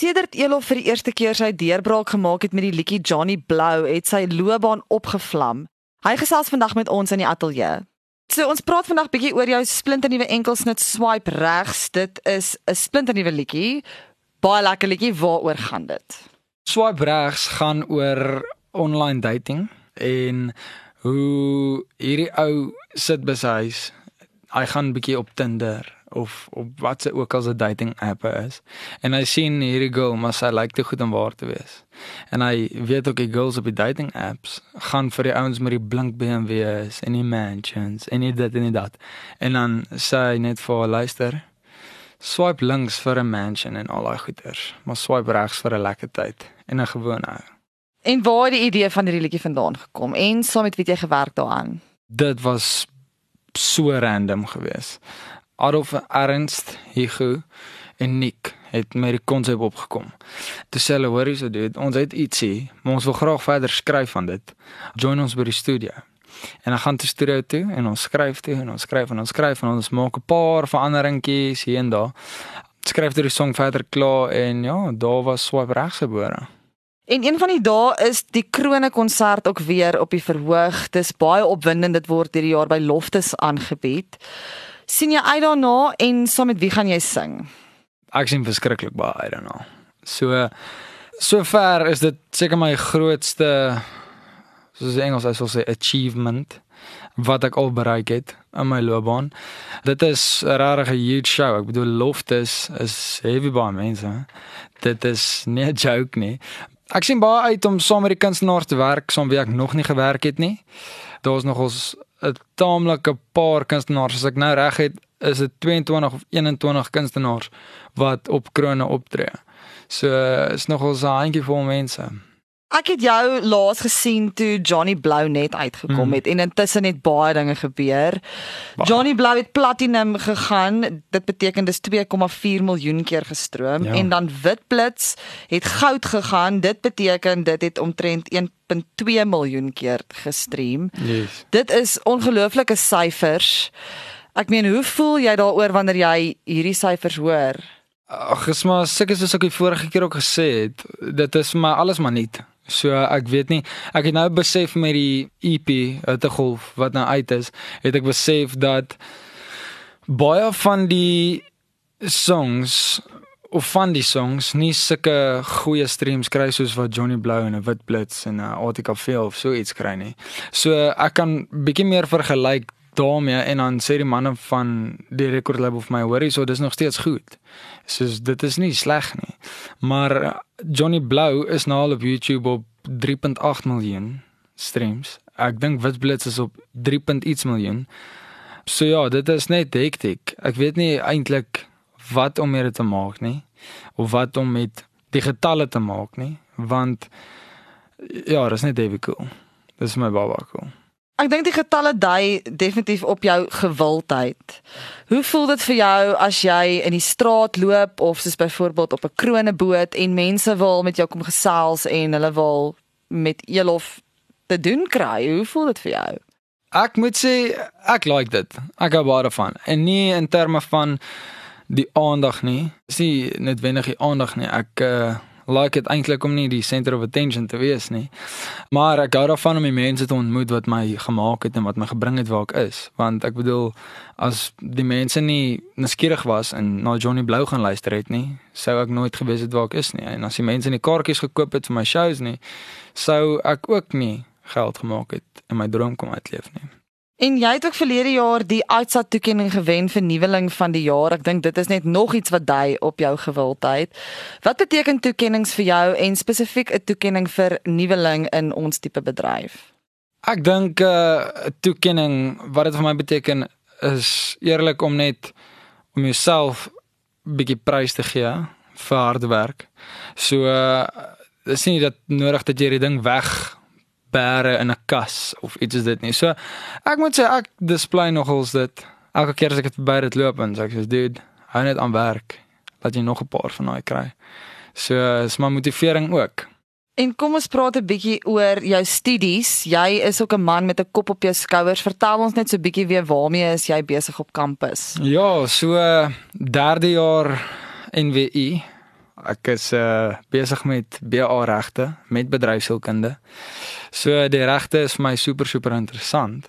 Sedert Elof vir die eerste keer sy deurbraak gemaak het met die liedjie Johnny Blou, het sy loopbaan opgevlam. Hy gesels vandag met ons in die ateljee. So ons praat vandag bietjie oor jou splinternuwe enkelsnit swipe regs. Dit is 'n splinternuwe liedjie. Baie lekker liedjie. Waaroor gaan dit? Swipe regs gaan oor online dating en hoe hierdie ou sit by sy huis. Hy gaan bietjie op Tinder of op wat se ook al 'n dating app is. En hy sien hierdie girl, maar sy lyk te goed om waar te wees. En hy weet ook die girls op die dating apps gaan vir die ouens met die blink BMW's en die mansions en dit en dit dat. En dan sê hy net vir haar luister. Swipe links vir 'n mansion en al daai goeders, maar swipe regs vir 'n lekker tyd en 'n gewone ou. En waar het die idee van hierdie liedjie vandaan gekom? En saam met wie jy gewerk daaraan? Dit was so random geweest. Adolf Ernst, Hugo en Nick het met die konsep opgekom. Toe sê hulle, "Hoorie, so dude, ons het ietsie, maar ons wil graag verder skryf van dit. Join ons by die studio." En dan gaan te studio toe en ons skryf toe en ons skryf en ons skryf en ons maak 'n paar veranderingkies hier en daar. Skryf dit die song verder klaar en ja, daar was Swipe regs gebore. En een van die dae is die krone konsert ook weer op die verhoog. Dis baie opwindend dit word hierdie jaar by Loftus aangebied sien jy uit daarna en saam met wie gaan jy sing? Ek sien verskriklik baie uit daarna. So sover is dit seker my grootste soos die Engels sou sê achievement wat ek al bereik het in my loopbaan. Dit is 'n regtig huge show. Ek bedoel Loftus is heavy baie mense. Dit is nie 'n joke nie. Ek sien baie uit om saam met die kunstenaars te werk, saam wie ek nog nie gewerk het nie. Daar's nog ons 'n taamlike paar kunstenaars as ek nou reg het is dit 22 of 21 kunstenaars wat op krone optree. So is nogal handjie vol mense. Ek het jou laas gesien toe Johnny Blou net uitgekom hmm. het en intussen het baie dinge gebeur. Ba Johnny Blou het platinum gegaan. Dit beteken dis 2,4 miljoen keer gestroom ja. en dan Witblits het goud gegaan. Dit beteken dit het omtrent 1.2 miljoen keer gestream. Yes. Dit is ongelooflike syfers. Ek meen, hoe voel jy daaroor wanneer jy hierdie syfers hoor? Ag, is maar seker soos ek die vorige keer ook gesê het, dit is maar alles maar nie. So ek weet nie, ek het nou besef met die EP te golf wat nou uit is, het ek besef dat baie van die songs of van die songs nie sulke goeie streams kry soos wat Johnny Blou en 'n Wit Blits en 'n Article Feel of so iets kry nie. So ek kan bietjie meer vergelyk daarmee en dan sê die manne van die record label vir my hoorie so dis nog steeds goed. So dit is nie sleg nie. Maar Johnny Blou is nou al op YouTube op 3.8 miljoen streams. Ek dink Witblits is op 3. iets miljoen. So ja, dit is net hektiek. Ek weet nie eintlik wat om mee te maak nie of wat om met die getalle te maak nie, want ja, dit is net baie cool. Dit is my baba cool. Ek dink die getalle dui definitief op jou gewildheid. Hoe voel dit vir jou as jy in die straat loop of soos byvoorbeeld op 'n kroneboot en mense wil met jou kom gesels en hulle wil met elof te doen kry? Hoe voel dit vir jou? Ek moet sê ek like dit. Ek hou baie daarvan. En nie in terme van die aandag nie. Dis nie noodwendig die aandag nie. Ek uh, like dit eintlik om nie die center of attention te wees nie. Maar ek hou daarvan om die mense te ontmoet wat my gemaak het en wat my gebring het waar ek is, want ek bedoel as die mense nie nuuskierig was en na Johnny Blou gaan luister het nie, sou ek nooit gewees het waar ek is nie. En as die mense nie kaartjies gekoop het vir my shows nie, sou ek ook nie geld gemaak het en my droom kom uitleef nie. En jy het ook verlede jaar die Aitsat toekenning gewen vir nuweling van die jaar. Ek dink dit is net nog iets wat dui op jou gewildheid. Wat beteken toekennings vir jou en spesifiek 'n toekenning vir nuweling in ons tipe bedryf? Ek dink 'n uh, toekenning wat dit vir my beteken is eerlik om net om jouself bietjie prys te gee vir harde werk. So uh, dis nie dat nodig dat jy die ding weg bære in 'n kas of iets is dit nie. So ek moet sê ek display nogals dit. Elke keer as ek dit verby dit loop en sê ek sê dude, hou net aan werk. Laat jy nog 'n paar van daai kry. So is my motivering ook. En kom ons praat 'n bietjie oor jou studies. Jy is ook 'n man met 'n kop op jou skouers. Vertel ons net so 'n bietjie weer waarmee is jy besig op kampus? Ja, so derde jaar NWI Ek is uh besig met BA regte met bedryfsielkunde. So die regte is vir my super super interessant.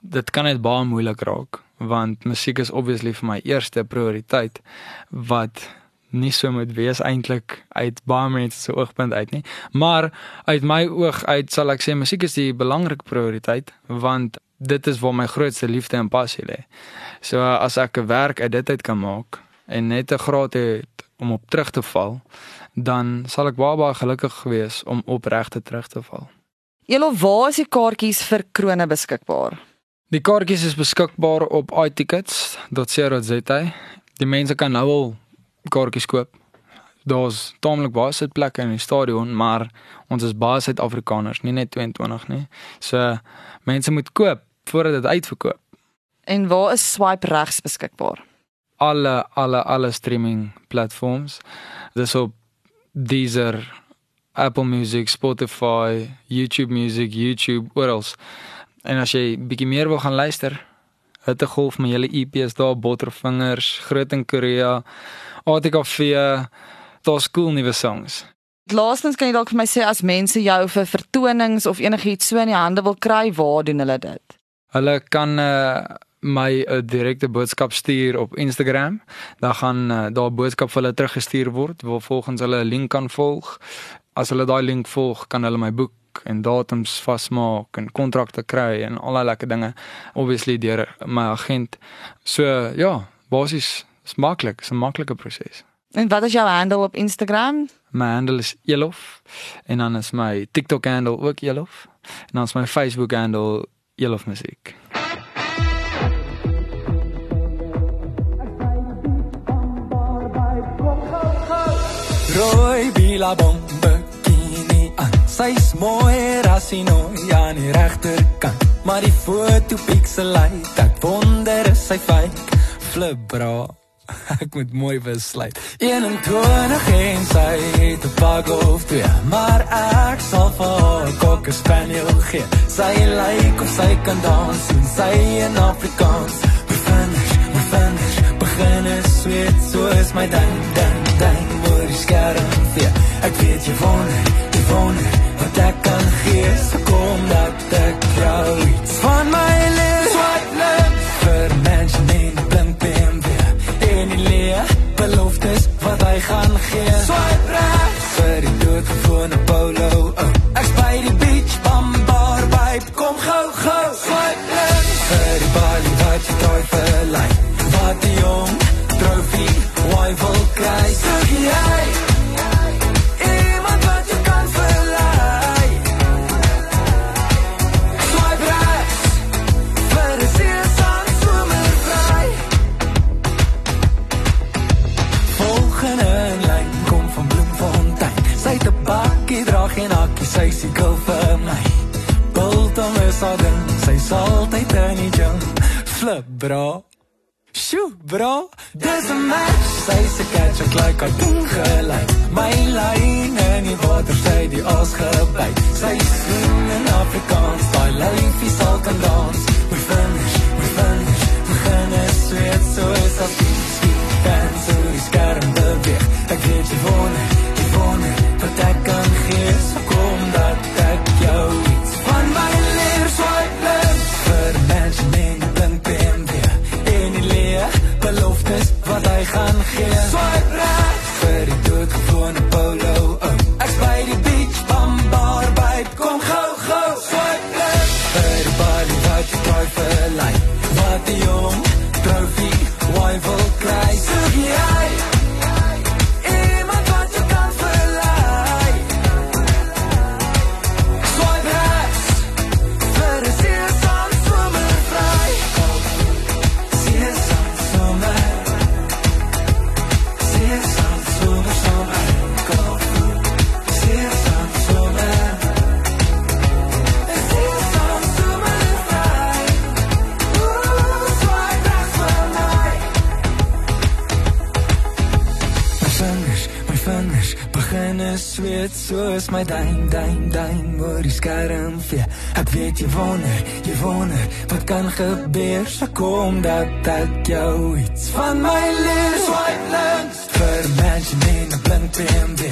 Dit kan net baie moeilik raak want musiek is obviously vir my eerste prioriteit wat nie so moet wees eintlik uit baie mense se oogpunt uit nie. Maar uit my oog uit sal ek sê musiek is die belangrike prioriteit want dit is waar my grootste liefde en passie lê. So as ek 'n werk uit dit uit kan maak en net 'n graad het om op terug te val, dan sal ek baie baie gelukkig wees om opregte terug te val. Julle waar is die kaartjies vir krone beskikbaar? Die kaartjies is beskikbaar op itickets.co.za. Die mense kan nou al kaartjies koop. Daar's taamlik baie sitplekke in die stadion, maar ons is baie Suid-Afrikaners, nie net 22 nie. So mense moet koop voordat dit uitverkoop. En waar is swipe regs beskikbaar? Alle alle alle streaming platforms. Dis op Deezer, Apple Music, Spotify, YouTube Music, YouTube oral. En as jy bietjie meer wil gaan luister, Hitte Golf met julle EP's daar, Bottervingers, Groot in Korea, ATKV, daar's cool nuwe songs. Laastens kan jy dalk vir my sê as mense jou vir vertonings of enigiets so in die hande wil kry, waar doen hulle dit? Hulle kan uh, my 'n uh, direkte boodskap stuur op Instagram. Dan gaan uh, daar 'n boodskap vir hulle teruggestuur word waar volgens hulle 'n link kan volg. As hulle daai link volg, kan hulle my boek en datums vasmaak en kontrakte kry en al daai lekker dinge obviously deur my agent. So ja, basies is maklik, is 'n maklike proses. En wat is jou handle op Instagram? My handle is Elof en dan is my TikTok handle ook Elof en dan is my Facebook handle Elof Musiek. Rooi bilabong bikini aan. Sy's mooi as sy nou aan die regterkant. Maar die foto pixelite, ek wonder is sy fake. Flip bra. Ek moet mooi besluit. 21 en sy het 'n pak of twee, maar ek sal vir haar cocker spaniel gee. Sy lyk of sy kan dans, en sy in Afrikaans. We finish, begin is sweet, so is my ding, ding, Ek weet jy wonder, jy wonder, wat ek kan gee, so kom dat geen hakkie, sy sukkel vir my. Biltong is haar ding, sy sal altyd in die gym. Flip bra. Sjoe, bro, dis 'n match. Sy se catch ek like a ding gelyk. My lyn in die water sy die as gebyt. Sy swing in beloftes wat hy gaan gee. Swipe reg vir die doodgewone sit soos my duim duim duim oor die skerm vir ek weet jy wonder jy wonder wat kan gebeur so kom dat ek jou iets van my leer. Swipe links. Vir mense in 'n blink BMW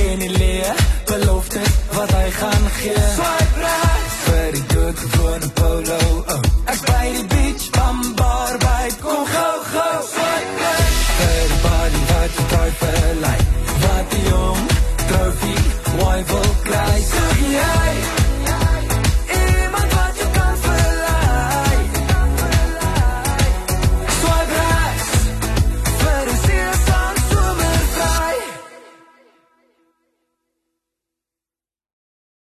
en die leer belofte wat hy gaan gee. Swipe regs vir die doodgewone polo oh.